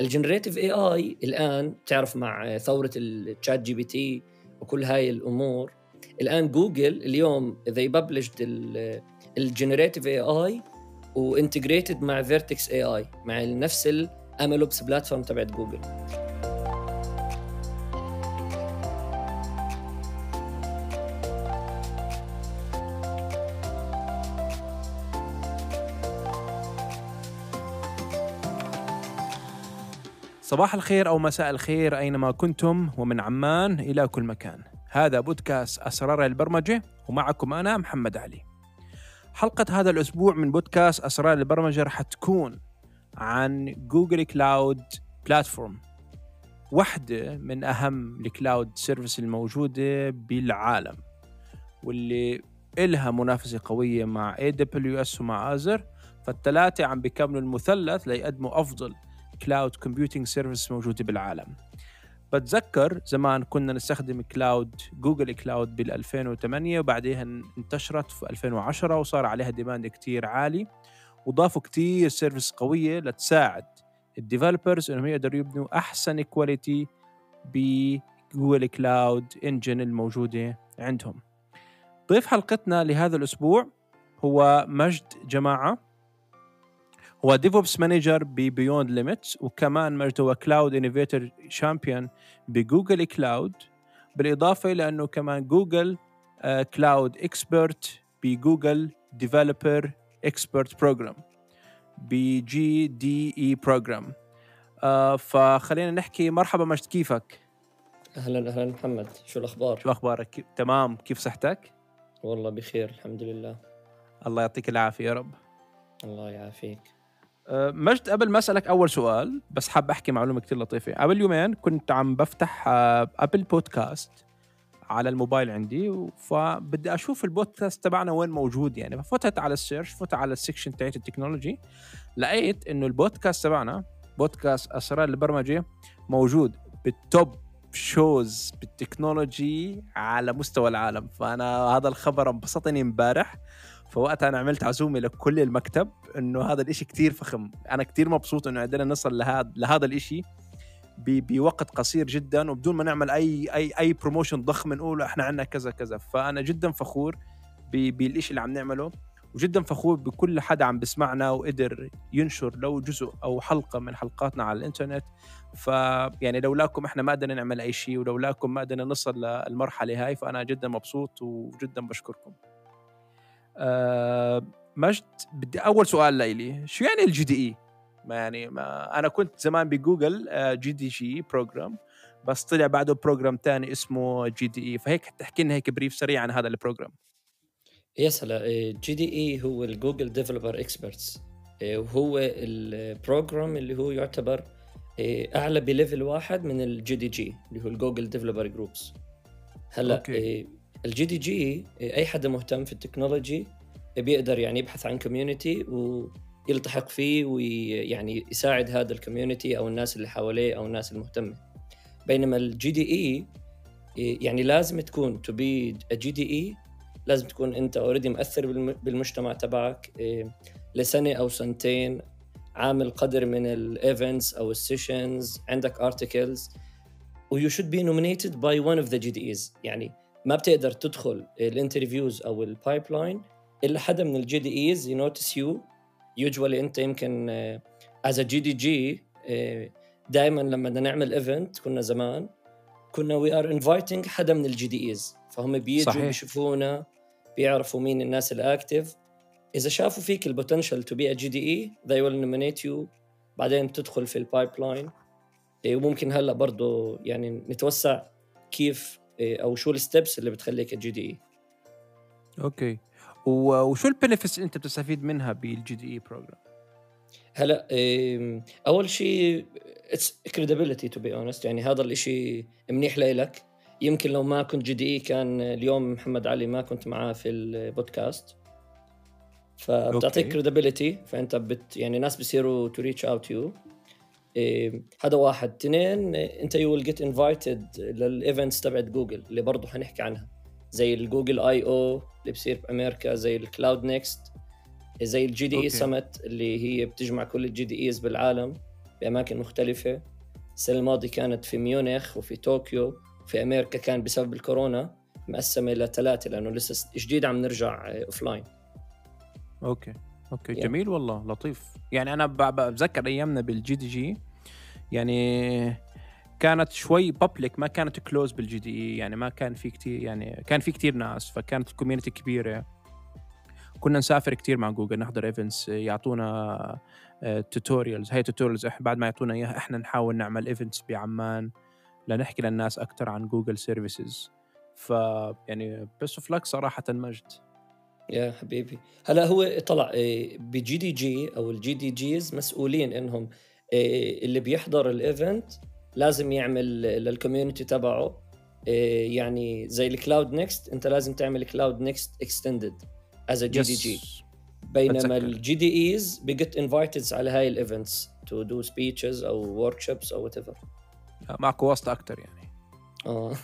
ال generative AI الآن تعرف مع ثورة ال ChatGPT وكل هاي الأمور الآن جوجل اليوم they published ال generative AI و integrated مع Vertex AI مع نفس ال MLOps platform تبعت جوجل صباح الخير أو مساء الخير أينما كنتم ومن عمان إلى كل مكان. هذا بودكاست أسرار البرمجة ومعكم أنا محمد علي. حلقة هذا الأسبوع من بودكاست أسرار البرمجة رح تكون عن Google Cloud Platform واحدة من أهم ال cloud service الموجودة بالعالم واللي إلها منافسة قوية مع AWS ومع Azure فالثلاثة عم بيكملوا المثلث ليقدموا أفضل cloud computing service موجودة بالعالم. بتذكر زمان كنا نستخدم cloud Google Cloud بال 2008 وبعديها انتشرت في 2010 وصار عليها demand كتير عالي. وضافوا كتير service قوية لتساعد ال developers إنهم يقدروا يبنوا أحسن quality ب Google Cloud engine الموجودة عندهم. ضيف حلقتنا لهذا الأسبوع هو مجد جماعة. هو DevOps manager ب Beyond Limits وكمان مجد هو cloud innovator champion ب Google Cloud بالإضافة إلى أنه كمان Google Cloud expert ب Google Developer Expert program ب GDE program فخلينا نحكي مرحبا مجد كيفك؟ أهلا أهلا محمد شو الأخبار؟ شو أخبارك؟ تمام كيف صحتك؟ والله بخير الحمد لله الله يعطيك العافية يا رب الله يعافيك مجد قبل ما أسألك أول سؤال بس حاب أحكي معلومة كثير لطيفة. قبل يومين كنت عم بفتح Apple Podcasts على الموبايل عندي فبدي أشوف البودكاست تبعنا وين موجود يعني. ففتت على ال search فتت على ال section تاعت ال technology لقيت إنه البودكاست تبعنا بودكاست أسرار البرمجة موجود بال top shows بال technology على مستوى العالم. فأنا هذا الخبر انبسطني امبارح. فوقتها أنا عملت عزومة لكل المكتب إنه هذا الإشي كتير فخم. أنا كتير مبسوط إنه قدرنا نصل لهذا لهذا الإشي بوقت قصير جدا وبدون ما نعمل اي اي أي promotion ضخم نقول إحنا عندنا كذا كذا. فأنا جدا فخور بالإشي اللي عم نعمله وجدا فخور بكل حدا عم بسمعنا وقدر ينشر لو جزء أو حلقة من حلقاتنا على الإنترنت. فيعني لولاكم إحنا ما قدرنا نعمل أي شيء ولولاكم ما قدرنا نصل للمرحلة هاي فأنا جدا مبسوط وجدا بشكركم. آه مجد بدي أول سؤال لإلي. شو يعني ال GDE ما يعني ما أنا كنت زمان ب Google GDG program بس طلع بعده program تاني اسمه GDE فهيك تحكي لنا هيك brief سريع عن هذا ال program yes هلا GDE هو ال Google Developer Experts وهو ال program اللي هو يعتبر آه، أعلى ب level واحد من ال GDG اللي هو ال Google Developer Groups هلا okay. ال GDG أي حدا مهتم في ال technology بيقدر يعني يبحث عن community ويلتحق فيه ويعني يساعد هذا ال community أو الناس اللي حواليه أو الناس المهتمة. بينما ال GDE يعني لازم تكون to be GDE لازم تكون أنت already مؤثر بالمجتمع تبعك إيه، لسنة أو سنتين عامل قدر من ال events أو ال sessions عندك articles و you should be nominated by one of the GDEs يعني ما بتقدر تدخل ال interviews أو ال pipeline إلا حدا من ال GDEs. ينوتس you usually أنت يمكن as GDG دائما لما بدنا نعمل event كنا زمان كنا we are inviting حدا من ال GDEs. فهم بيجوا. بيشوفونا بيعرفوا مين الناس ال active إذا شافوا فيك ال potential to be a GDE they will nominate you. بعدين تدخل في ال pipeline وممكن هلا برضه يعني نتوسع كيف أو شو ال steps اللي بتخليك ال GDE okay. وشو ال benefits أنت بتستفيد منها بال GDE program هلا أول شيء it's credibility to be honest يعني هذا الشيء منيح لإلك. يمكن لو ما كنت GDE كان اليوم محمد علي ما كنت معاه في البودكاست فبتعطيك credibility فأنت بت يعني ناس بيصيروا to reach out you إيه هذا واحد. اثنين أنت you will get invited لل events تبعت جوجل اللي برضه حنحكي عنها. زي ال Google I/O اللي بصير بامريكا زي ال Cloud Next زي ال GDE Summit اللي هي بتجمع كل ال GDEs بالعالم بأماكن مختلفة. السنة الماضية كانت في ميونخ وفي طوكيو. في أمريكا كان بسبب الكورونا مقسمة لثلاثه لأنه لسه جديد عم نرجع offline okay. Okay Yeah. جميل والله لطيف. يعني أنا بتذكر أيامنا بال GDG يعني كانت شوي public ما كانت close بال GDE يعني ما كان في كتير يعني كان في كتير ناس فكانت ال community كبيرة. كنا نسافر كتير مع جوجل نحضر events يعطونا tutorials هاي tutorials بعد ما يعطونا إياها إحنا نحاول نعمل events بعمان لنحكي للناس أكثر عن Google services ف يعني best of luck صراحة مجد يا حبيبي. هلا هو طلع إيه، ب GDG أو ال GDGs مسؤولين إنهم إيه، اللي بيحضر ال event لازم يعمل لل community تبعه إيه، يعني زي ال Cloud Next أنت لازم تعمل Cloud Next Extended as GDG. بينما. ال GDEs بي get invited على هاي ال events to do speeches أو workshops أو whatever معكم واسطة أكثر يعني. آه.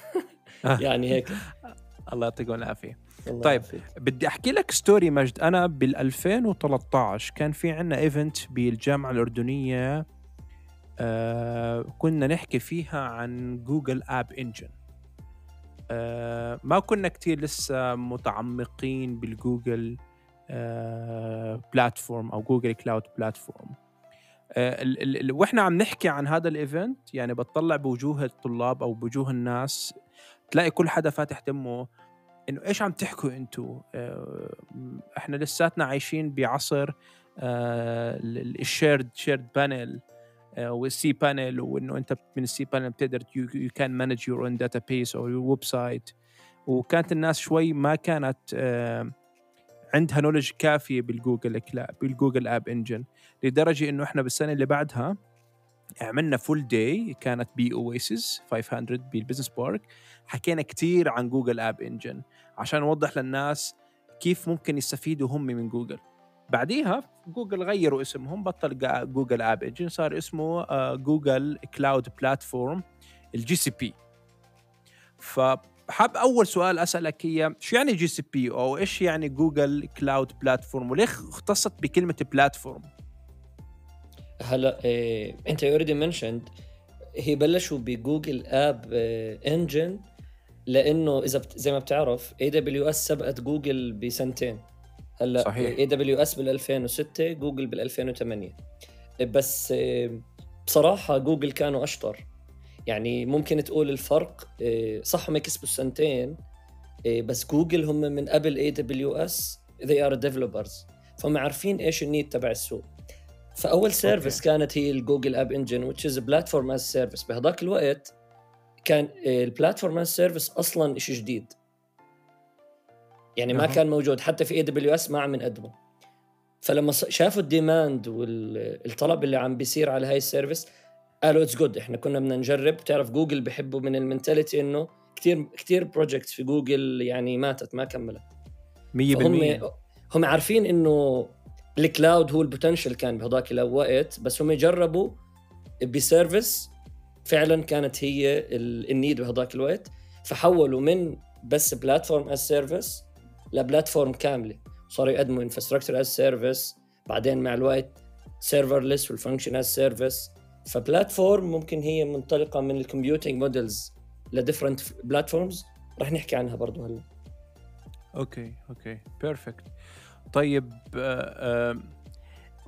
يعني هيك. الله يعطيكم العافية. طيب. بدي أحكي لك story مجد. أنا بال 2013 كان في عنا event بالجامعة الأردنية آه كنا نحكي فيها عن Google App Engine آه ما كنا كتير لسه متعمقين بالجوجل آه Platform أو Google Cloud Platform آه ال- ال- ال- وإحنا عم نحكي عن هذا ال event يعني بتطلع بوجوه الطلاب أو بوجوه الناس تلاقي كل حدا فاتح تمه. إنه إيش عم تحكوا أنتوا آه، إحنا لساتنا عايشين بعصر ال shared shared panel وال cPanel وإنه أنت من ال cPanel بتقدر you can manage your own database أو your website وكانت الناس شوي ما كانت آه، عندها knowledge كافية بال Google بال Google App Engine لدرجة إنه إحنا بالسنة اللي بعدها عملنا full day كانت بي Oasis 500 بال Business Park حكينا كتير عن Google App Engine عشان نوضح للناس كيف ممكن يستفيدوا هم من جوجل بعديها جوجل غيروا اسمهم بطل Google App Engine صار اسمه Google Cloud Platform ال GCP فحاب أول سؤال أسألك هي شو يعني GCP أو إيش يعني Google Cloud Platform وليه اختصت بكلمة platform هلا إيه انت already mentioned هي بلشوا ب Google App Engine لأنه إذا بت... زي ما بتعرف AWS سبقت جوجل بسنتين. هلا صحيح. AWS بال 2006 جوجل بال 2008 بس إيه، بصراحة جوجل كانوا أشطر. يعني ممكن تقول الفرق إيه، صح هم كسبوا السنتين بس جوجل هم من قبل AWS they are developers. فهم عارفين إيش ال need تبع السوق. فأول service كانت هي ال Google App Engine which is a platform as service. بهذاك الوقت كان ال platform as service أصلا شيء جديد. يعني ما. كان موجود. حتى في AWS ما عم نقدمه فلما شافوا ال demand والطلب اللي عم بيصير على هاي ال service قالوا it's good إحنا كنا بدنا نجرب. بتعرف جوجل بحبوا من ال mentality إنه كثير كثير projects في جوجل يعني ماتت ما كملت. 100% فهم هم عارفين إنه الكلاود هو ال potential كان بهذاك الوقت بس هم جربوا ب service فعلا كانت هي ال- ال need بهذاك الوقت فحولوا من بس platform as service ل platform كاملة. صاروا يقدموا infrastructure as service بعدين مع الوقت serverless وال function as service ف platform ممكن هي منطلقة من ال computing models ل different platforms رح نحكي عنها برضه هلا. okay okay perfect طيب آه آه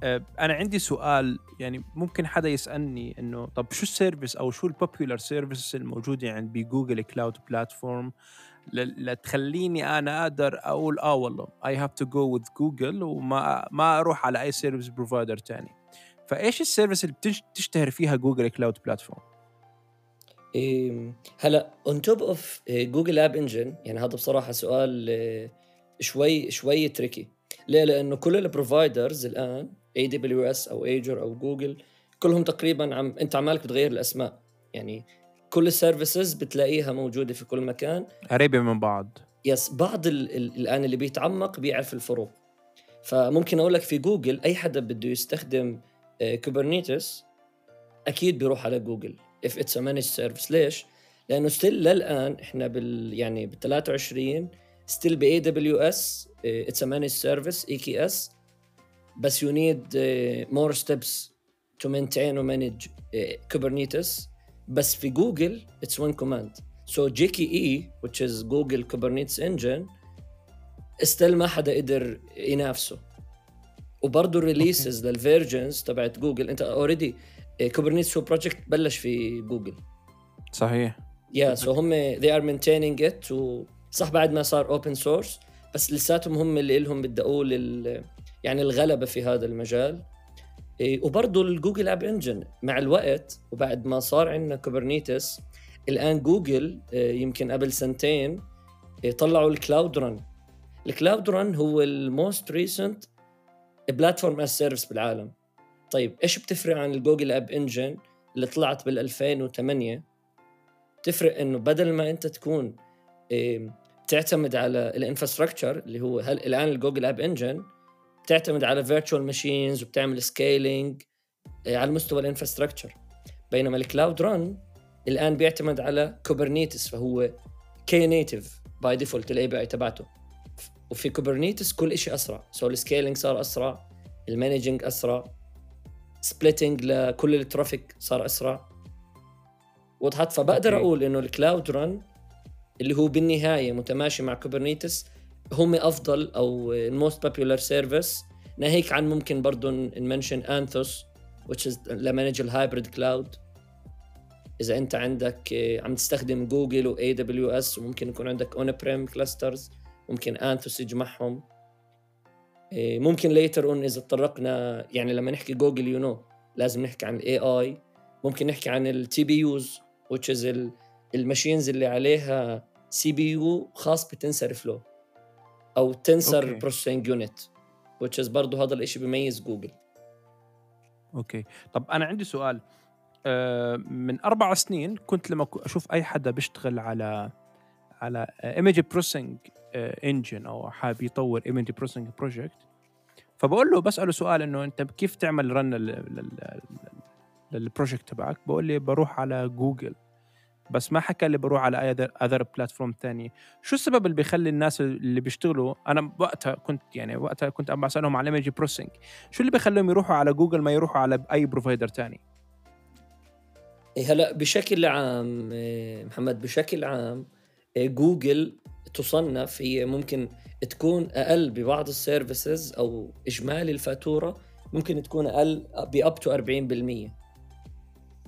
آه أنا عندي سؤال يعني ممكن حدا يسألني إنه طب شو ال service أو شو ال popular service الموجودة عند ب Google Cloud Platform لتخليني أنا أقدر أقول آه والله I have to go with Google وما ما أروح على أي service provider تاني. فإيش ال service اللي بتش- بتشتهر فيها Google Cloud Platform؟ إيه، هلا on top of Google App Engine يعني هذا بصراحة سؤال شوي شوي tricky ليه؟ لأنه كل ال providers الآن AWS أو Azure أو جوجل كلهم تقريبا عم أنت عمالك بتغير الأسماء. يعني كل ال services بتلاقيها موجودة في كل مكان. قريبة من بعض. yes بعض ال ال الآن اللي بيتعمق بيعرف الفروق. فممكن أقول لك في جوجل أي حدا بده يستخدم Kubernetes أكيد بيروح على جوجل it's a managed service. ليش؟ لأنه still للآن إحنا بال يعني بال 23 still ب AWS it's a managed service EKS بس you need more steps or manage uh, Kubernetes. بس في جوجل it's one command. So GKE which is Google Kubernetes engine still ما حدا قدر ينافسه. وبرضه ال releases لل versions تبعت جوجل انت already Kubernetes هو project بلش في جوجل صحيح. يا so هم they are maintaining it وصح بعد ما صار open source بس لساتهم هم اللي لهم بدأوا لل يعني الغلبة في هذا المجال. إيه، وبرضه ال Google App Engine مع الوقت وبعد ما صار عندنا Kubernetes الآن جوجل إيه، يمكن قبل سنتين إيه، طلعوا ال Cloud Run ال Cloud Run هو ال most recent platform as a service بالعالم. طيب إيش بتفرق عن ال Google App Engine اللي طلعت بال 2008 تفرق إنه بدل ما أنت تكون تعتمد على ال infrastructure اللي هو هل الآن الجوجل أب إنجن تعتمد على virtual machines وبتعمل scaling آه، على مستوى ال infrastructure. بينما ال Cloud Run الآن بيعتمد على Kubernetes فهو K native by default ال API تبعته. وفي Kubernetes كل شيء أسرع. so ال scaling صار أسرع ال managing أسرع splitting لكل ال traffic صار أسرع. وضحت فبقدر أقول إنه ال Cloud Run اللي هو بالنهاية متماشي مع Kubernetes هم أفضل أو ال most popular service ناهيك عن ممكن برضه ن mention Anthos which is ل manage ال hybrid cloud إذا أنت عندك آه، عم تستخدم جوجل و AWS وممكن يكون عندك on-prem clusters ممكن Anthos يجمعهم. آه، ممكن later on إذا تطرقنا يعني لما نحكي جوجل you know لازم نحكي عن ال AI ممكن نحكي عن ال TPUs which is ال machines اللي عليها CPU خاص ب TensorFlow أو tensor processing unit which is برضه هذا الشيء بيميز جوجل okay. طب أنا عندي سؤال. آه، من أربع سنين كنت لما أشوف أي حدا بيشتغل على على image processing engine أو حابب يطور image processing project فبقول له بسأله سؤال إنه أنت كيف تعمل run لل project تبعك؟ بقول لي بروح على جوجل بس ما حكى لي بروح على أي other platform ثانية شو السبب اللي بيخلي الناس اللي بيشتغلوا؟ أنا وقتها كنت يعني وقتها كنت عم بسألهم على image processing شو اللي بيخليهم يروحوا على جوجل ما يروحوا على أي provider ثاني إيه، هلأ بشكل عام إيه، محمد بشكل عام إيه، جوجل تصنف هي ممكن تكون أقل ببعض ال services أو إجمالي الفاتورة ممكن تكون أقل ب up to 40%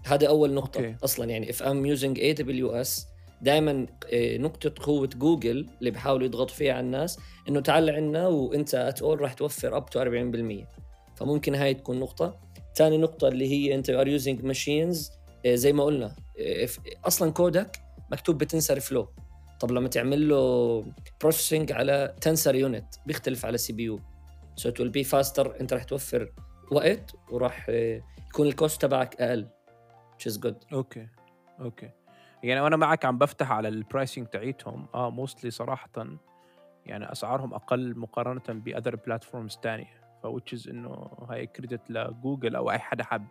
هذا أول نقطة okay. أصلا. يعني if I'm using AWS دائما نقطة قوة جوجل اللي بحاولوا يضغطوا فيها على الناس إنه تعال عنا وأنت at all راح توفر up to 40% فممكن هاي تكون نقطة. ثاني نقطة اللي هي أنت are using machines زي ما قلنا آه، أصلا كودك مكتوب ب TensorFlow طب لما تعمل له processing على tensor unit بيختلف على CPU so it will be faster أنت راح توفر وقت وراح آه، يكون ال cost تبعك أقل. Which is good. أوكي أوكي يعني وأنا معك عم بفتح على ال pricing تاعيتهم. آه mostly صراحة يعني أسعارهم أقل مقارنة ب other platforms ثانية فوتشز إنه هاي credit لجوجل أو أي حدا حاب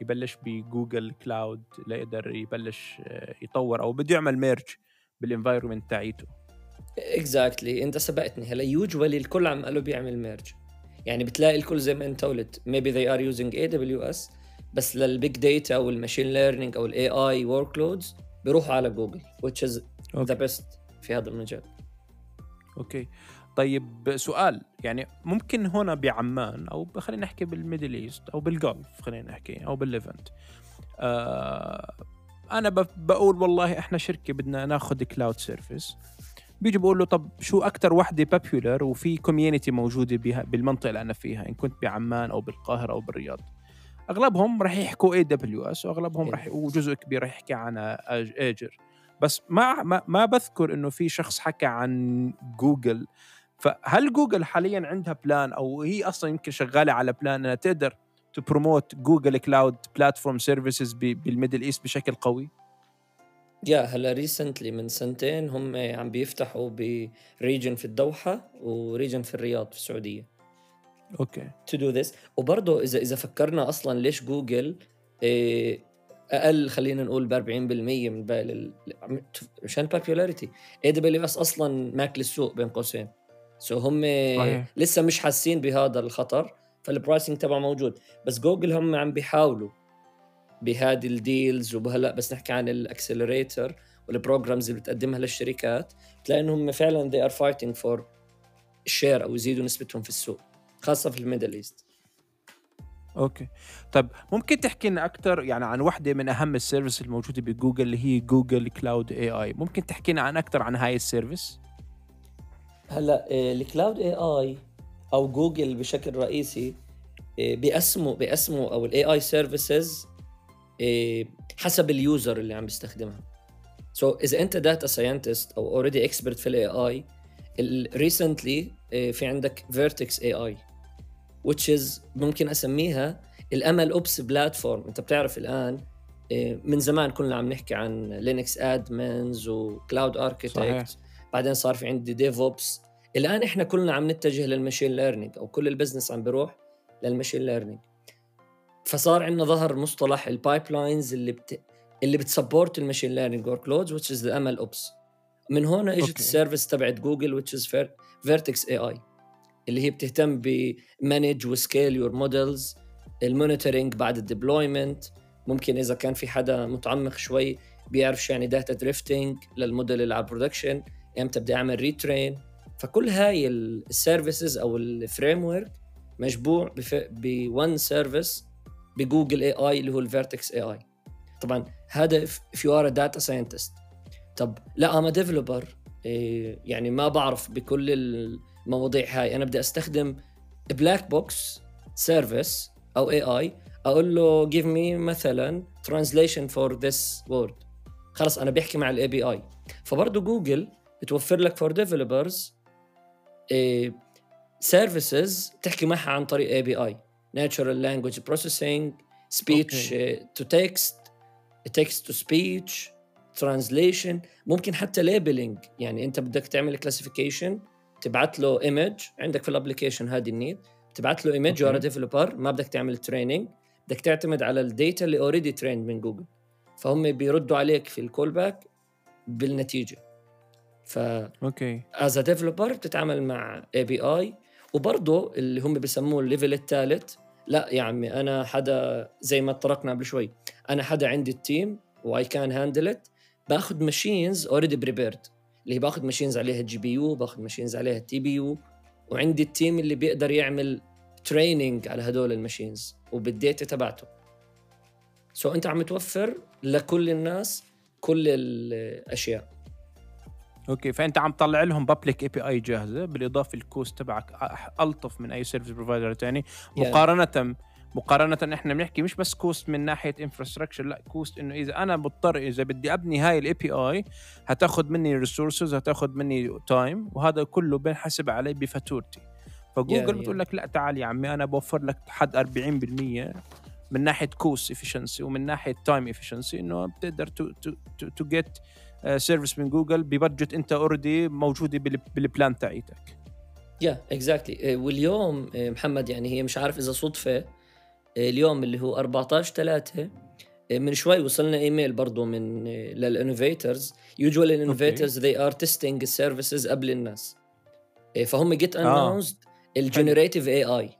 يبلش ب Google Cloud ليقدر يبلش آه، يطور أو بده يعمل merge بال environment تاعيته. exactly exactly. أنت سبقتني. هلا usually الكل عم قالوا بيعمل merge يعني بتلاقي الكل زي ما أنت قلت. Maybe they are using AWS بس لل big data وال machine learning أو ال AI workloads بيروحوا على جوجل which is the best في هذا المجال. okay. طيب سؤال يعني ممكن هنا بعمان أو خلينا نحكي بال Middle East أو بال Gulf خلينا نحكي أو بال Levant. آه أنا بقول والله إحنا شركة بدنا ناخذ cloud service بيجي بقول له طب شو أكثر وحدة popular وفي community موجودة بها بالمنطقة اللي أنا فيها إن كنت بعمان أو بالقاهرة أو بالرياض؟ أغلبهم راح يحكوا AWS وأغلبهم راح وجزء كبير راح يحكي عن Azure بس ما ما, ما بذكر إنه في شخص حكى عن جوجل. فهل جوجل حاليا عندها plan أو هي أصلا يمكن شغالة على plan إنها تقدر ت promote Google Cloud Platform services بال Middle East بشكل قوي؟ يا هلا recently من سنتين هم عم بيفتحوا ب region في الدوحة و region في الرياض في السعودية. okay. to do this وبرضه اذا إذا فكرنا أصلا ليش جوجل إيه أقل خلينا نقول ب 40% من باقي مشان popularity AWS أصلا ماكل السوق بين قوسين. so هم صحيح. لسه مش حاسين بهذا الخطر فال pricing تبعه موجود. بس جوجل هم عم بيحاولوا بهذه ال deals وهلا بس نحكي عن ال accelerator وال programs اللي بتقدمها للشركات بتلاقي إنهم فعلا they are fighting for ال share أو يزيدوا نسبتهم في السوق. خاصة في ال Middle East. okay. طيب ممكن تحكي لنا أكثر يعني عن وحدة من أهم ال service الموجودة بجوجل اللي هي Google Cloud AI؟ ممكن تحكي لنا عن أكثر عن هاي ال service؟ هلأ ال Cloud AI أو جوجل بشكل رئيسي آه، بيقسموا بيقسموا أو ال AI services حسب ال user اللي عم بيستخدمها. so, إذا أنت data scientist أو already expert في ال AI recently في عندك Vertex AI. Which is ممكن أسميها ال MLOps platform أنت بتعرف الآن آه، من زمان كنا عم نحكي عن Linux admins و cloud architect بعدين صار في عندي DevOps الآن إحنا كلنا عم نتجه لل machine learning أو كل ال business عم بيروح لل machine learning فصار عندنا ظهر مصطلح ال pipelines اللي بت... اللي بت support ال machine learning workloads which is ال MLOps من هون إجت ال service تبعت جوجل which is Vertex AI اللي هي بتهتم ب manage و scale your models ال monitoring بعد ال deployment. ممكن إذا كان في حدا متعمق شوي بيعرف شو يعني data drifting لل model اللي على ال production إمتى بدي أعمل retrain فكل هاي ال services أو ال framework مجموع ب one service ب Google AI اللي هو ال Vertex AI طبعا هذا you are a data scientist. طب لا أنا developer إيه يعني ما بعرف بكل المواضيع هاي. أنا بدي أستخدم black box service أو AI أقول له give me مثلا translation for this word. خلص أنا بحكي مع ال API فبرضه جوجل بتوفر لك for developers services تحكي معها عن طريق API language processing speech okay. to text text to speech translation ممكن حتى labeling. يعني أنت بدك تعمل classification تبعت له image عندك في ال application هذه ال need تبعت له ايمج you developer ما بدك تعمل training بدك تعتمد على ال data اللي already trained من جوجل. فهم بيردوا عليك في ال callback بالنتيجة. ف okay. as developer بتتعامل مع API وبرضه اللي هم بسموه ال level الثالث. لا يا عمي أنا حدا زي ما طرقنا قبل شوي. أنا حدا عندي ال team و I can handle it باخذ machines already prepared اللي باخذ machines عليها GPU باخذ machines عليها TPU وعندي ال team اللي بيقدر يعمل training على هدول ال machines وبال data تبعته. so أنت عم توفر لكل الناس كل الأشياء. okay فأنت عم تطلع لهم public API جاهزة بالإضافة ال cost تبعك ألطف من أي service provider ثاني مقارنة مقارنة إحنا بنحكي مش بس cost من ناحية infrastructure لا cost إنه إذا أنا بضطر إذا بدي أبني هاي ال API هتاخذ مني resources هتاخذ مني time وهذا كله بنحسب علي بفاتورتي. فجوجل بتقول لك لا تعال يا عمي أنا بوفر لك حد 40% من ناحية cost efficiency ومن ناحية time efficiency إنه بتقدر to to to get service من جوجل ب budget أنت already موجودة بال plan تاعيتك. yeah, exactly. واليوم آه، محمد يعني هي مش عارف إذا صدفة اليوم اللي هو 14 3 من شوي وصلنا إيميل برضه من لل innovators usual ال innovators they are testing ال services قبل الناس. إيه، فهم get announced ال generative AI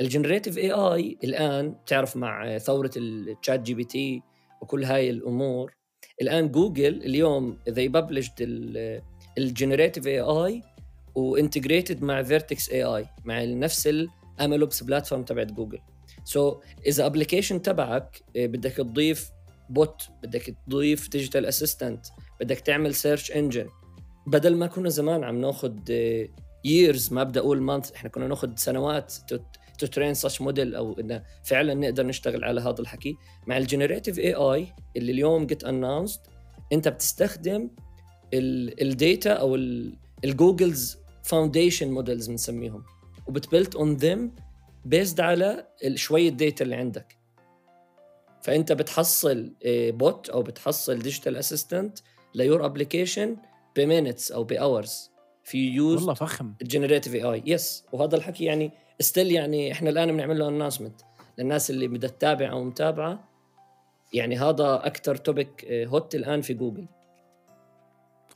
ال generative AI الآن بتعرف مع ثورة ال ChatGPT وكل هاي الأمور. الآن جوجل اليوم they published ال generative AI و integrated مع Vertex AI مع نفس ال MLOps platform تبعت جوجل so, إذا application تبعك آه، بدك تضيف bot بدك تضيف digital assistant بدك تعمل search engine بدل ما كنا زمان عم ناخذ years ما بدي أقول month إحنا كنا ناخذ سنوات to train such model أو إنه فعلا نقدر نشتغل على هذا الحكي. مع ال generative AI اللي اليوم get announced أنت بتستخدم ال data أو ال Google's foundation models بنسميهم. وبت build on them based على شوية data اللي عندك. فأنت بتحصل bot أو بتحصل digital assistant ل your application ب minutes أو ب hours في use والله فخم. generative AI yes وهذا الحكي يعني still يعني إحنا الآن بنعمل له announcement للناس اللي بدها تتابع أو متابعة. يعني هذا أكثر topic hot الآن في جوجل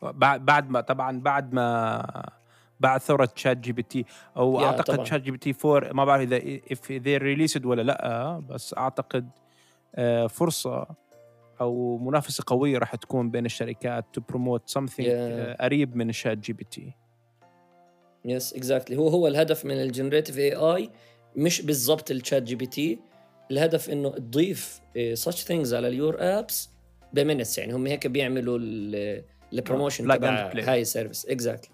بعد بعد ما طبعا بعد ما بعد ثورة ChatGPT أو yeah أعتقد طبعاً. ChatGPT 4 ما بعرف إذا if they released ولا لا بس أعتقد آه، فرصة أو منافسة قوية راح تكون بين الشركات to promote Yeah. آه، قريب من الشات جي بي تي يس اكزاكتلي هو هو الهدف من ال generative AI مش بالضبط ال ChatGPT الهدف إنه تضيف such things على ال your apps ب minutes يعني هم هيك بيعملوا ال promotion and تبع. هاي ال service exactly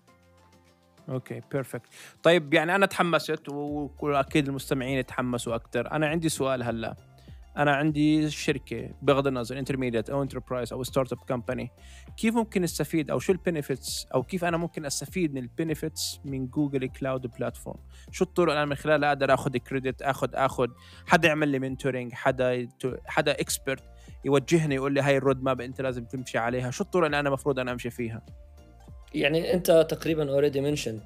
okay perfect طيب يعني أنا تحمست واكيد المستمعين يتحمسوا أكثر أنا عندي سؤال هلأ. أنا عندي شركة بغض النظر intermediate أو enterprise أو startup company كيف ممكن أستفيد أو شو ال benefits أو كيف أنا ممكن أستفيد من ال benefits من Google Cloud Platform شو الطرق أنا من خلالها أقدر آخذ credit اخذ آخذ حدا يعمل لي mentoring حدا حدا expert يوجهني يقول لي هاي ال road map أنت لازم تمشي عليها. شو الطرق اللي أنا المفروض أنا أمشي فيها؟ يعني انت تقريبا already mentioned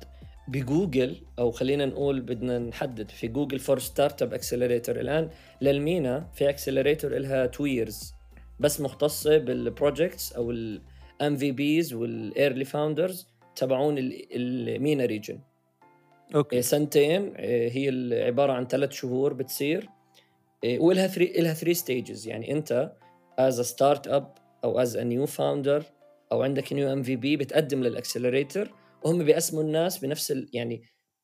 بجوجل أو خلينا نقول بدنا نحدد في Google for Startups Accelerator الآن. لل MENA في accelerator لها 2 years بس مختصة بال projects أو ال MVPs وال early founders تبعون ال- المينا region Okay. سنتين آه، هي عبارة عن ثلاث شهور بتصير. وإلها three لها three stages يعني أنت as startup أو as a new founder أو عندك new MVP بتقدم لل accelerator وهم بيقسموا الناس بنفس ال... يعني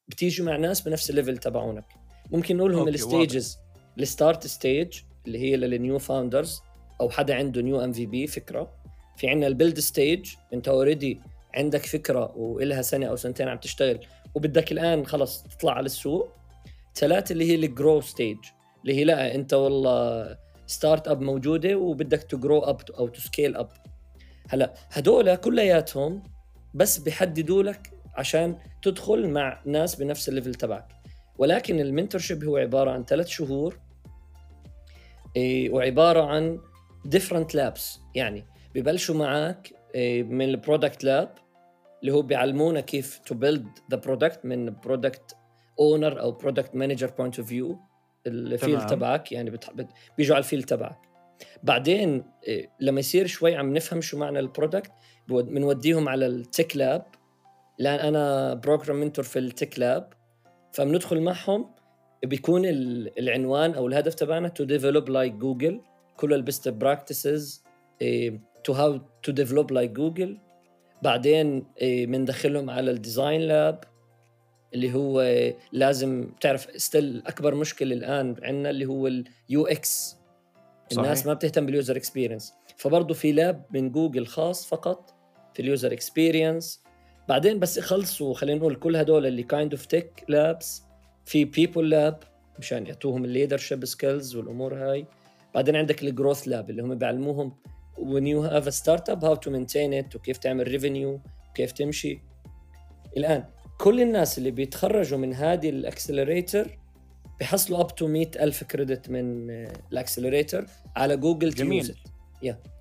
بتيجوا مع ناس بنفس ال level تبعونك. ممكن نقول لهم ال stages ال start stage اللي هي لل new founders أو حدا عنده new MVP فكرة. في عندنا ال build stage أنت already عندك فكرة وإلها سنة أو سنتين عم تشتغل وبدك الآن خلص تطلع على السوق. ثلاثة اللي هي ال grow stage اللي هي لا أنت والله startup موجودة وبدك ت grow up أو to scale up هلا هدول كلياتهم بس بيحددوا لك عشان تدخل مع ناس بنفس ال level تبعك ولكن ال mentorship هو عبارة عن ثلاث شهور إيه، وعبارة عن different labs يعني ببلشوا معك إيه، من ال product lab اللي هو بيعلمونا كيف to build the product من product owner أو product manager point of view ال field تمام. تبعك يعني. بت... بيجوا على ال field تبعك بعدين إيه، لما يصير شوي عم نفهم شو معنى ال product بنوديهم على ال tech lab. لأن أنا program mentor في ال tech lab فبندخل معهم بيكون ال- العنوان أو الهدف تبعنا to develop like Google كل ال best practices to how to develop like Google بعدين بندخلهم على ال design lab اللي هو إيه، لازم تعرف still أكبر مشكلة الآن عندنا اللي هو ال UX الناس صحيح. ما بتهتم بال user experience فبرضه في lab من جوجل خاص فقط في ال user experience بعدين بس يخلصوا خلينا نقول كل هدول اللي kind of tech labs في people lab مشان يعطوهم ال leadership skills والأمور هاي. بعدين عندك ال growth lab اللي هم بيعلموهم when you have a startup how to maintain it وكيف تعمل revenue وكيف تمشي. الآن كل الناس اللي بيتخرجوا من هذه ال accelerator بيحصلوا up to 100 ألف credit من ال accelerator على جوجل جميل. to use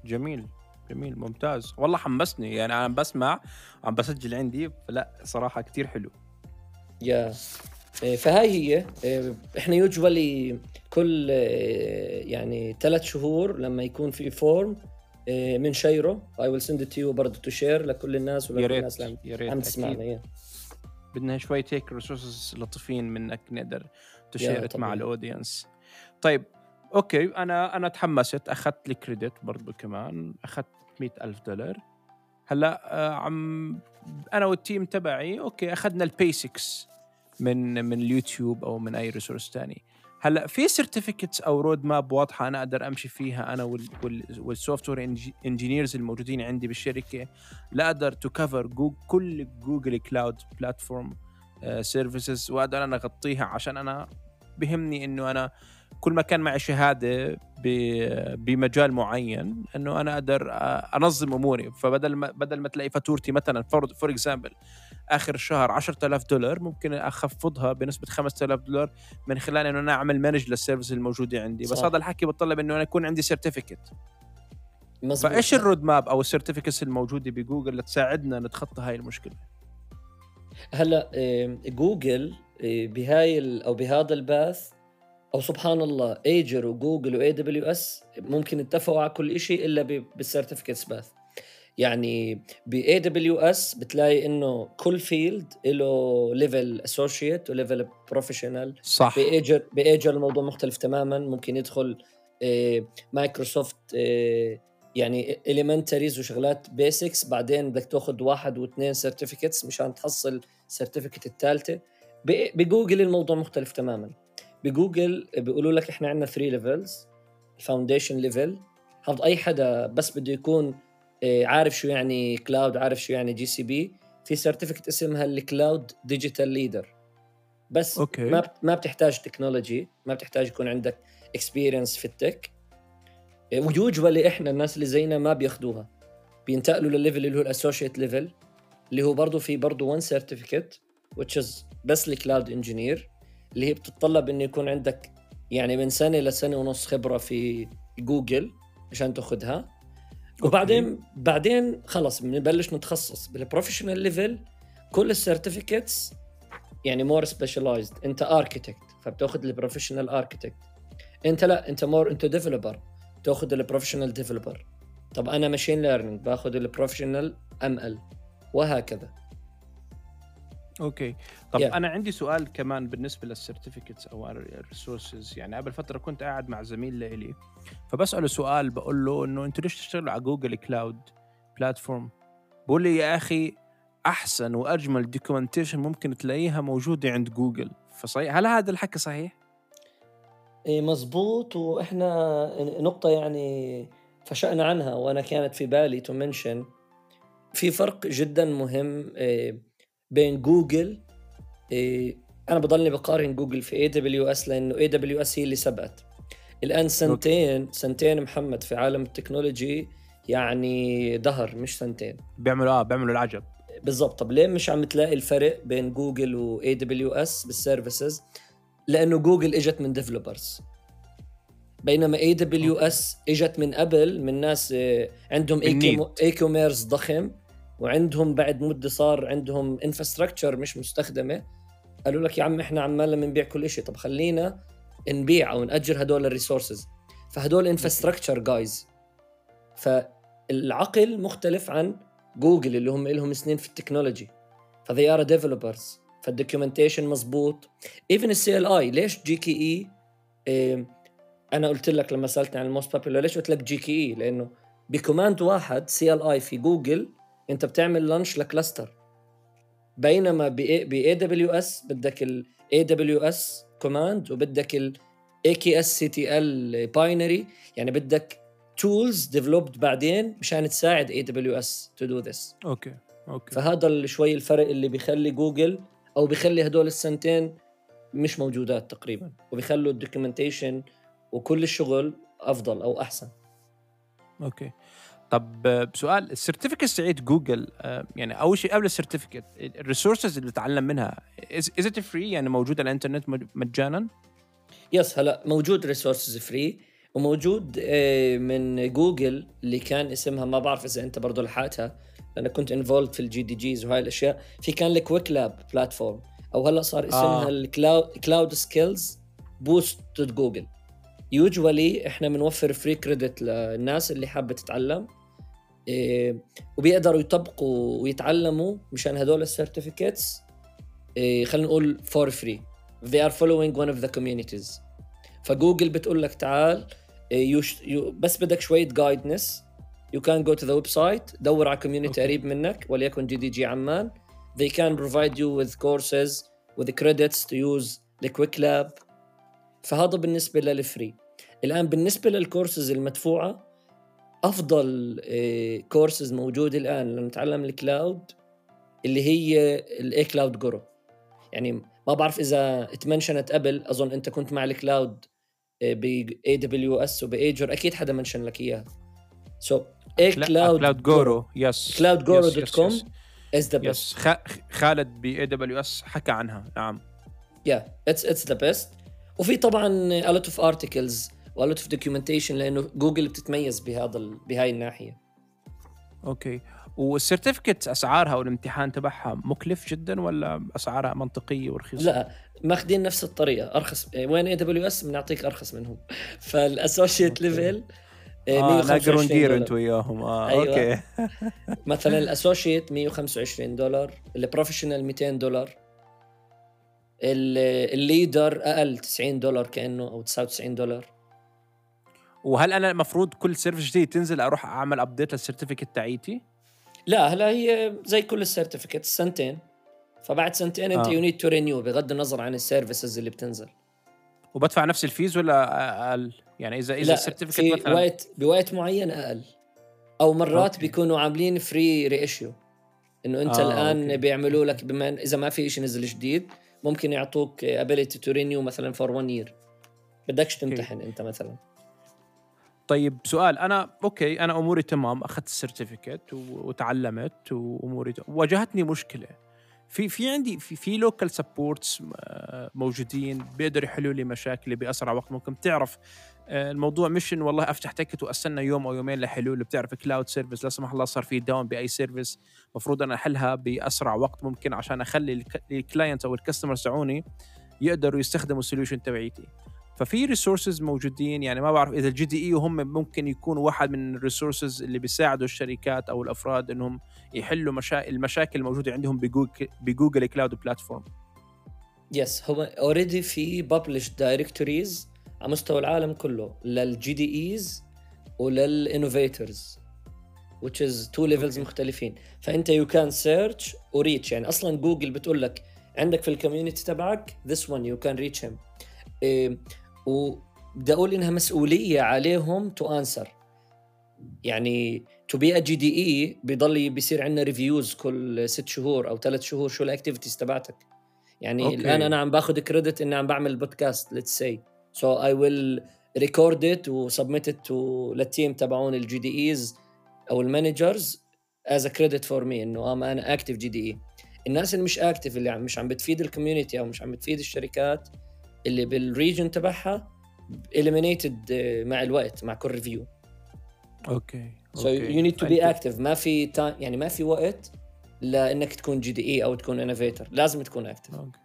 جميل. جميل. ممتاز. والله حمسني. يعني أنا عم بسمع عم بسجل عندي فلا صراحة كتير حلو. Yeah إيه، فهاي هي إيه، إحنا usually كل يعني ثلاث شهور لما يكون في form بنشيره I will send to برضه to share لكل الناس yeah ولكل الناس اللي عم- yeah تسمعنا. Yeah. بدنا شوي tech resources لطيفين منك نقدر yeah ن share مع. ال audience طيب okay أنا أنا تحمست. أخذت لي credit برضو كمان. أخذت مئة ألف دولار. هلأ آه، عم أنا وال team تبعي okay أخذنا ال basics من من اليوتيوب أو من أي resource تاني. هلأ في certificates أو roadmap واضحة أنا أقدر أمشي فيها أنا وال software engineers الموجودين عندي بالشركة. لا أقدر to cover كل Google Cloud Platform services وأقدر أنا أغطيها عشان أنا بهمني إنه أنا كل ما كان معي شهادة بمجال معين إنه أنا أقدر آه، أنظم أموري فبدل ما بدل ما تلاقي فاتورتي مثلا for example آخر الشهر 10000 دولار ممكن أخفضها بنسبة 5000 دولار من خلال إنه أنا أعمل manage لل service الموجودة عندي بس صح. هذا الحكي بتطلب إنه أنا يكون عندي certificate. فإيش ال roadmap أو ال certificates الموجودة بجوجل لتساعدنا نتخطى هاي المشكلة هلا إيه، جوجل إيه، بهاي أو بهذا ال path أو سبحان الله Azure و Google و AWS ممكن اتفقوا على كل شيء إلا بال certificates path. يعني ب AWS بتلاقي إنه كل field له level associate و level professional صح. ب Azure ب Azure الموضوع مختلف تماما. ممكن يدخل مايكروسوفت يعني elementaries وشغلات basics بعدين بدك تاخذ واحد واثنين certificates مشان تحصل certificate الثالثة. بجوجل الموضوع مختلف تماما. بجوجل بيقولوا لك إحنا عندنا 3 levels ال foundation level هذا أي حدا بس بده يكون آه، عارف شو يعني cloud عارف شو يعني GCP في certificate اسمها ال Cloud Digital Leader بس okay. ما ما بتحتاج technology ما بتحتاج يكون عندك experience في ال tech و usually إحنا الناس اللي زينا ما بياخذوها بينتقلوا للل level اللي هو ال associate level اللي هو برضه في برضه one certificate which is بس ال Cloud Engineer اللي هي بتتطلب إنه يكون عندك يعني من سنة لسنه ونص خبرة في جوجل عشان تاخذها وبعدين بعدين خلص بنبلش نتخصص بال professional level كل ال certificates يعني more specialized أنت architect فبتاخذ ال professional architect أنت لا أنت more انت developer تاخذ ال professional developer طب أنا machine learning باخذ ال professional ML وهكذا. Okay. طب Yeah. أنا عندي سؤال كمان بالنسبة لل certificates أو ال resources يعني قبل فترة كنت قاعد مع زميل لي فبسأله سؤال بقول له إنه أنتوا ليش تشتغلوا على Google Cloud Platform بقول لي يا أخي أحسن وأجمل documentation ممكن تلاقيها موجودة عند جوجل فصحيح هل هذا الحكي صحيح؟ إيه مزبوط وإحنا نقطة يعني فشأنا عنها وأنا كانت في بالي to mention في فرق جدا مهم إيه، بين جوجل إيه، أنا بضلني بقارن جوجل في اي دبليو اس لأنه اي دبليو اس هي اللي سبقت. الآن سنتين سنتين محمد في عالم التكنولوجي يعني دهر مش سنتين. بيعملوا آه بيعملوا العجب. بالضبط. طب ليه مش عم تلاقي الفرق بين جوجل و AWS بال services لأنه جوجل إجت من developers بينما AWS إجت من قبل من ناس آه، عندهم. e-commerce ضخم وعندهم بعد مدة صار عندهم infrastructure مش مستخدمة. قالوا لك يا عم إحنا عمالنا بنبيع كل شيء طب خلينا نبيع أو نأجر هدول ال resources فهدول infrastructure جايز فالعقل مختلف عن جوجل اللي هم لهم سنين في التكنولوجي. ف they are developers فال documentation مزبوط. even ال CLI ليش GKE أنا قلت لك لما سألتني عن ال most popular ليش قلت لك GKE لأنه ب command واحد CLI في جوجل أنت بتعمل launch ل cluster. بينما ب AWS بدك ال AWS command وبدك الاي كي اس سي تي ال باينري يعني بدك tools developed بعدين مشان تساعد AWS to do this okay okay. فهذا ال- شوي الفرق اللي بيخلي جوجل أو بيخلي هدول السنتين مش موجودات تقريبا وبيخلوا ال documentation وكل الشغل أفضل أو أحسن. okay. طب بسؤال ال certificate تاعت جوجل آه، يعني أول شيء قبل ال certificate ال resources اللي بتعلم منها is it free يعني موجوده على الإنترنت مج- مجانا؟ yes هلا موجود resources free وموجود آه، من جوجل اللي كان اسمها ما بعرف إذا أنت برضه لحقتها لأنا كنت involved في ال GDGs وهاي الأشياء. في كان ال Qwiklabs platform أو هلأ صار اسمها آه. ال Cloud Cloud Skills Boost جوجل usually إحنا بنوفر free credit للناس اللي حابة تتعلم إيه وبيقدروا يطبقوا ويتعلموا مشان هدول ال certificates إيه خلينا نقول for free they are following one of the communities. فجوجل بتقول لك تعال إيه يوش يو بس بدك شوية guidance you can go to the website دور على community Okay. قريب منك وليكن GDG عمان. They can provide you with courses with credits to use the Qwiklabs. فهذا بالنسبة لل free الآن بالنسبة للكورسز المدفوعة أفضل كورسز موجودة الآن لنتعلم ال cloud اللي هي ال A Cloud Guru يعني ما بعرف إذا اتمنشنت قبل أظن أنت كنت مع ال cloud ب AWS وب Azure أكيد حدا mention لك إياها. so A Cloud Cloud Guru yes cloudguru.com is the best yes خالد ب AWS حكى عنها. نعم. yeah it's it's the best وفي طبعا a lot of articles و a lot of documentation لأنه جوجل بتتميز بهذا ال- بهاي الناحية. okay وال certificate أسعارها والامتحان تبعها مكلف جدا ولا أسعارها منطقية ورخيصة؟ لا ماخذين نفس الطريقة. أرخص وين AWS بنعطيك أرخص منهم. فال associate. level آه ناقر ونقير انت وياهم آه أيوة. okay. مثلا ال associate 125 دولار ال professional 200 دولار ال leader أقل 90 دولار كأنه أو 99 دولار. وهل أنا المفروض كل service جديد تنزل أروح أعمل update لل certificate تاعيتي؟ لا هلا هي زي كل ال certificate سنتين. فبعد سنتين أنت you need to renew بغض النظر عن ال services اللي بتنزل. وبدفع نفس ال fees ولا أقل؟ يعني اذا إذا ال certificate مثلا بوقت بوقت معين أقل أو مرات okay. بيكونوا عاملين free re-issue إنه أنت آه الآن okay. بيعملوا لك بما إذا ما في شيء نزل جديد ممكن يعطوك ability to renew مثلا for 1 year بدكش تمتحن okay. أنت مثلا طيب سؤال أنا okay أنا أموري تمام أخذت ال certificate وتعلمت وأموري واجهتني مشكلة في في عندي في في local supports موجودين بيقدروا يحلوا لي مشاكلي بأسرع وقت. ممكن تعرف آه، الموضوع مش إنه والله أفتح ticket وأستنى يوم أو يومين لحلول. بتعرف cloud service لا سمح الله صار في down بأي service المفروض أنا أحلها بأسرع وقت ممكن عشان أخلي ال client أو ال customer تاعوني يقدروا يستخدموا ال solution تبعيتي. ففي resources موجودين يعني ما بعرف إذا ال GDE وهم ممكن يكونوا واحد من ال resources اللي بيساعدوا الشركات أو الأفراد إنهم يحلوا مشا... المشاكل الموجودة عندهم بجوجل ب Google Cloud Platform yes هو already في public directories على مستوى العالم كله لل GDEs ولل innovators which is two levels okay. مختلفين. فأنت you can search و reach يعني أصلا جوجل بتقول لك عندك في ال community تبعك this one you can reach him. إيه وبدي أقول إنها مسؤولية عليهم to answer يعني to be GDE بضل بيصير عندنا reviews كل ست شهور أو ثلاث شهور شو ال activities تبعتك. يعني okay. الآن أنا عم باخذ credit إني عم بعمل بودكاست let's see so I will record it و submit it لل team تبعون ال GDEs أو ال managers از credit for me إنه أنا active GDE الناس اللي مش active اللي مش عم بتفيد ال community أو مش عم بتفيد الشركات اللي بال region تبعها eliminated مع الوقت مع كل review أوكي so you need to be active ما في يعني ما في وقت لإنك تكون GDE أو تكون innovator لازم تكون active أوكي.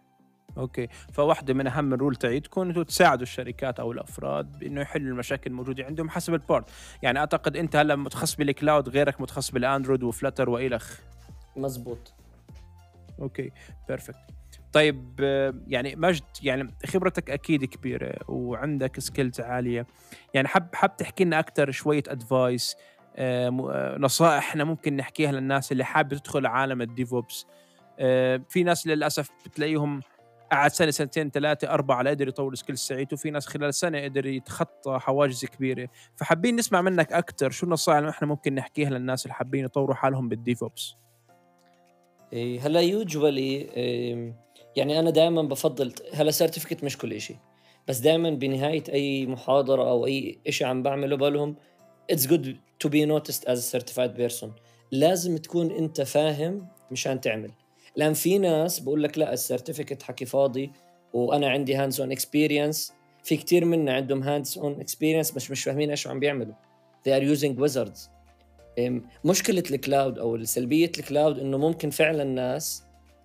أوكي. فواحدة من أهم ال role تاعيتكم أنتم تساعدوا الشركات أو الأفراد بإنه يحلوا المشاكل الموجودة عندهم حسب البورت يعني أعتقد أنت هلا متخصص بال cloud غيرك متخصص بالاندرويد و Flutter وإلخ. مزبوط. أوكي perfect طيب يعني مجد يعني خبرتك أكيد كبيرة وعندك skills عالية. يعني حب حب تحكي لنا أكثر شوية advice آه، آه، نصائح إحنا ممكن نحكيها للناس اللي حابة تدخل عالم ال DevOps. آه، في ناس للأسف بتلاقيهم قعد سنة سنتين ثلاثة أربعة لقدر يطور skill سعيد وفي ناس خلال سنة قدر يتخطى حواجز كبيرة. فحابين نسمع منك أكثر شو النصائح اللي إحنا ممكن نحكيها للناس اللي حابين يطوروا حالهم بال DevOps. إيه، هلا usually يعني أنا دائما بفضل هلا certificate مش كل شيء بس دائما بنهاية أي محاضرة أو أي شيء عم بعمله بقولهم it's good to be noticed as certified person لازم تكون أنت فاهم مشان تعمل. لأن في ناس بقول لك لا ال certificate حكي فاضي وأنا عندي hands on experience في كتير منا عندهم hands on experience بس مش فاهمين إيش عم بيعملوا. They are using wizards. مشكلة ال cloud أو سلبيه ال cloud إنه ممكن فعلا الناس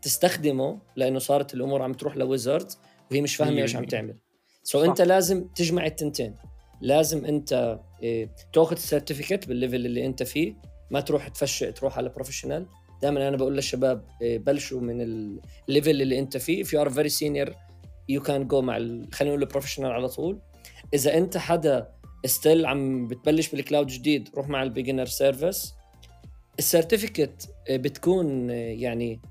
تستخدمه لأنه صارت الأمور عم تروح ل wizards وهي مش فاهمة إيش عم تعمل. so أنت لازم تجمع التنتين. لازم أنت إيه تأخذ ال certificate بال level اللي أنت فيه. ما تروح تفشق تروح على professional دائما أنا بقول للشباب إيه بلشوا من ال level اللي أنت فيه. If you are very senior you can go مع خلينا نقول professional على طول. إذا أنت حدا still عم بتبلش بال cloud جديد روح مع ال beginner service ال certificate بتكون يعني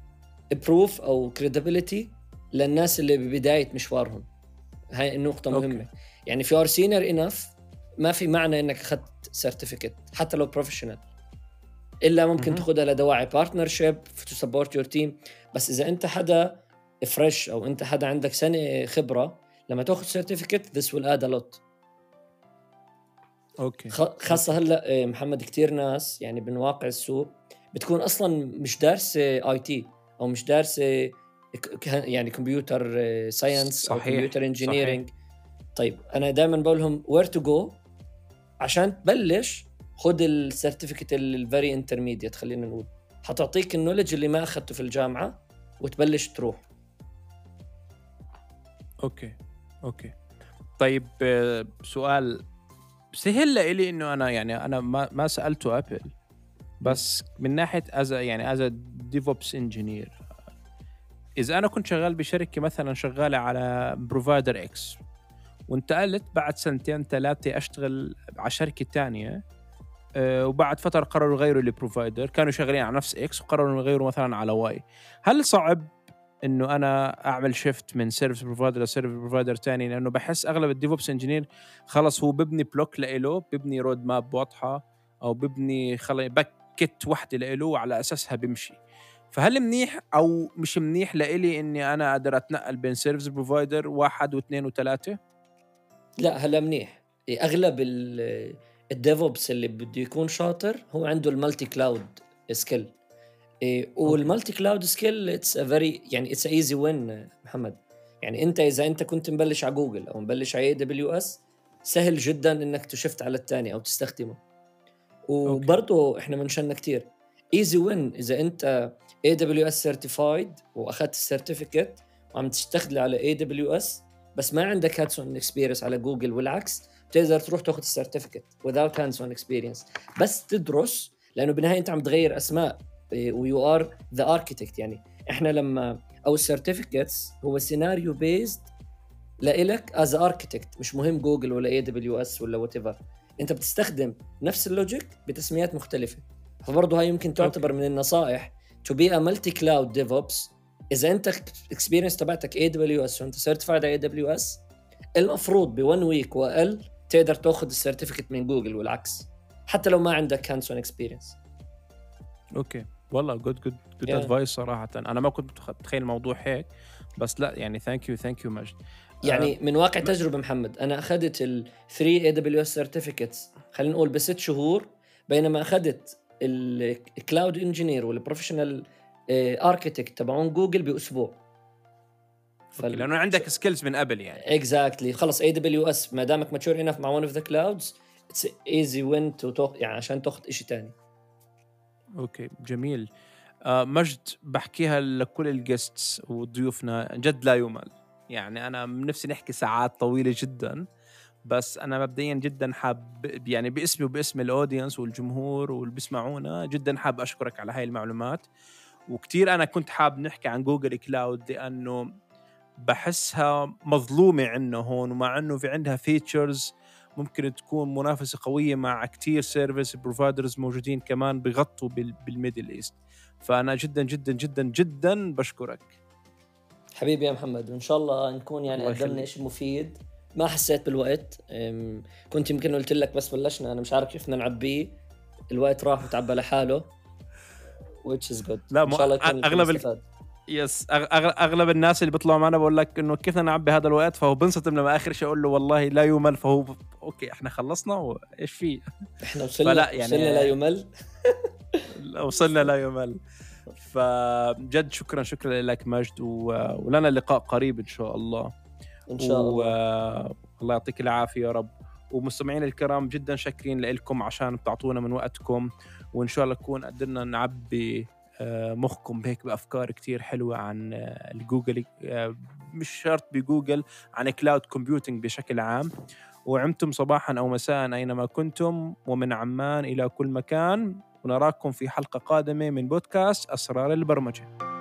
proof أو credibility للناس اللي ببداية مشوارهم. هاي النقطة مهمة. أوكي. يعني if you're senior enough ما في معنى إنك أخذت certificate حتى لو professional إلا ممكن تاخذها لدواعي partnership to support your team بس إذا أنت حدا fresh أو أنت حدا عندك سنة خبرة لما تاخذ certificate this will add a lot أوكي. خاصة هلأ إيه، محمد كثير ناس يعني من واقع السوق بتكون أصلا مش دارسة IT أو مش دارسة يعني computer science أو computer engineering طيب أنا دائما بقول لهم where to go عشان تبلش خذ ال certificate ال very intermediate خلينا نقول. حتعطيك ال knowledge اللي ما اخذته في الجامعة وتبلش تروح. أوكي أوكي. طيب آه، سؤال سهل لي إنه أنا يعني أنا ما ما سألته قبل. بس من ناحية as يعني as DevOps engineer إذا أنا كنت شغال بشركة مثلا شغالة على provider X وانتقلت بعد سنتين ثلاثة أشتغل على شركة ثانية أه وبعد فترة قرروا يغيروا ال provider كانوا شغالين على نفس X وقرروا يغيروا مثلا على Y هل صعب إنه أنا أعمل shift من service provider ل service provider ثاني لأنه بحس أغلب ال DevOps engineer خلص هو ببني block لإله ببني road map واضحة أو ببني خلي bucket وحده لإله وعلى أساسها بمشي فهل منيح أو مش منيح لإلي إني أنا أقدر أتنقل بين service provider واحد واثنين وثلاثة؟ لا هلا منيح. أغلب ال DevOps اللي بده يكون شاطر هو عنده ال multi-cloud skill وال multi-cloud skill it's a very يعني it's easy win محمد. يعني أنت إذا أنت كنت مبلش على جوجل أو مبلش على AWS سهل جدا إنك ت shift على الثاني أو تستخدمه. وبرضه إحنا mention نا كثير easy win إذا أنت AWS certified وأخذت ال certificate وعم تشتغل على AWS بس ما عندك hands on experience على جوجل والعكس بتقدر تروح تاخذ ال certificate without hands on experience. بس تدرس لأنه بالنهاية أنت عم تغير أسماء و you are the architect يعني إحنا لما أو ال certificates هو scenario based لإلك as architect مش مهم جوجل ولا AWS ولا whatever انت بتستخدم نفس ال logic بتسميات مختلفة. فبرضه هاي يمكن تعتبر من النصائح. to be a multi-cloud DevOps إذا أنت ال experience تبعتك AWS وأنت certified على AWS المفروض ب 1 week وأقل تقدر تأخذ ال certificate من جوجل والعكس. حتى لو ما عندك hands on experience أوكي. والله good good good advice صراحة. أنا ما كنت متخيل الموضوع هيك بس لا يعني thank you thank you مجد. يعني من واقع تجربة محمد أنا أخذت ال 3 AWS certificates خلينا نقول بست شهور بينما أخذت ال cloud engineer وال professional architect تبعون جوجل بأسبوع. فال... لأنه عندك skills من قبل يعني. exactly. خلص AWS ما دامك mature enough مع one of the clouds it's easy win to يعني عشان تاخذ شيء ثاني أوكي جميل. آه مجد بحكيها لكل ال guests وضيوفنا جد لا يمل. يعني أنا نفسي نحكي ساعات طويلة جدا بس أنا مبدئيا جدا حاب يعني باسمي وباسم ال audience والجمهور واللي بيسمعونا جدا حاب أشكرك على هاي المعلومات. وكثير أنا كنت حاب نحكي عن جوجل كلاود لأنه بحسها مظلومة عندنا هون ومع إنه في عندها features ممكن تكون منافسة قوية مع كثير service providers موجودين كمان بغطوا بال Middle East فأنا جدا جدا جدا جدا بشكرك. حبيبي يا محمد وإن شاء الله نكون يعني قدمنا شيء مفيد. ما حسيت بالوقت كنت يمكن قلت لك بس بلشنا أنا مش عارف كيف بدنا نعبيه. الوقت راح وتعبى لحاله which is good. لا إن شاء الله يكون أغلب yes أغلب الناس اللي بيطلعوا معنا بقول لك إنه كيف نعبي هذا الوقت؟ فهو بنصدم لما آخر شيء أقول له والله لا يمل فهو okay إحنا خلصنا وإيش في؟ إحنا وصلنا فلا يعني وصلنا لا يمل. وصلنا لا يمل. فجد شكرا شكرا لك مجد ولنا لقاء قريب إن شاء الله. إن شاء الله. الله يعطيك العافية يا رب. ومستمعين الكرام جدا شاكرين لكم عشان بتعطونا من وقتكم. وإن شاء الله نكون قدرنا نعبي آه، مخكم بهيك بأفكار كتير حلوة عن آه، الجوجل آه، مش شرط بجوجل عن cloud computing بشكل عام. وعمتم صباحا أو مساء أينما كنتم ومن عمان إلى كل مكان. ونراكم في حلقة قادمة من بودكاست أسرار البرمجة.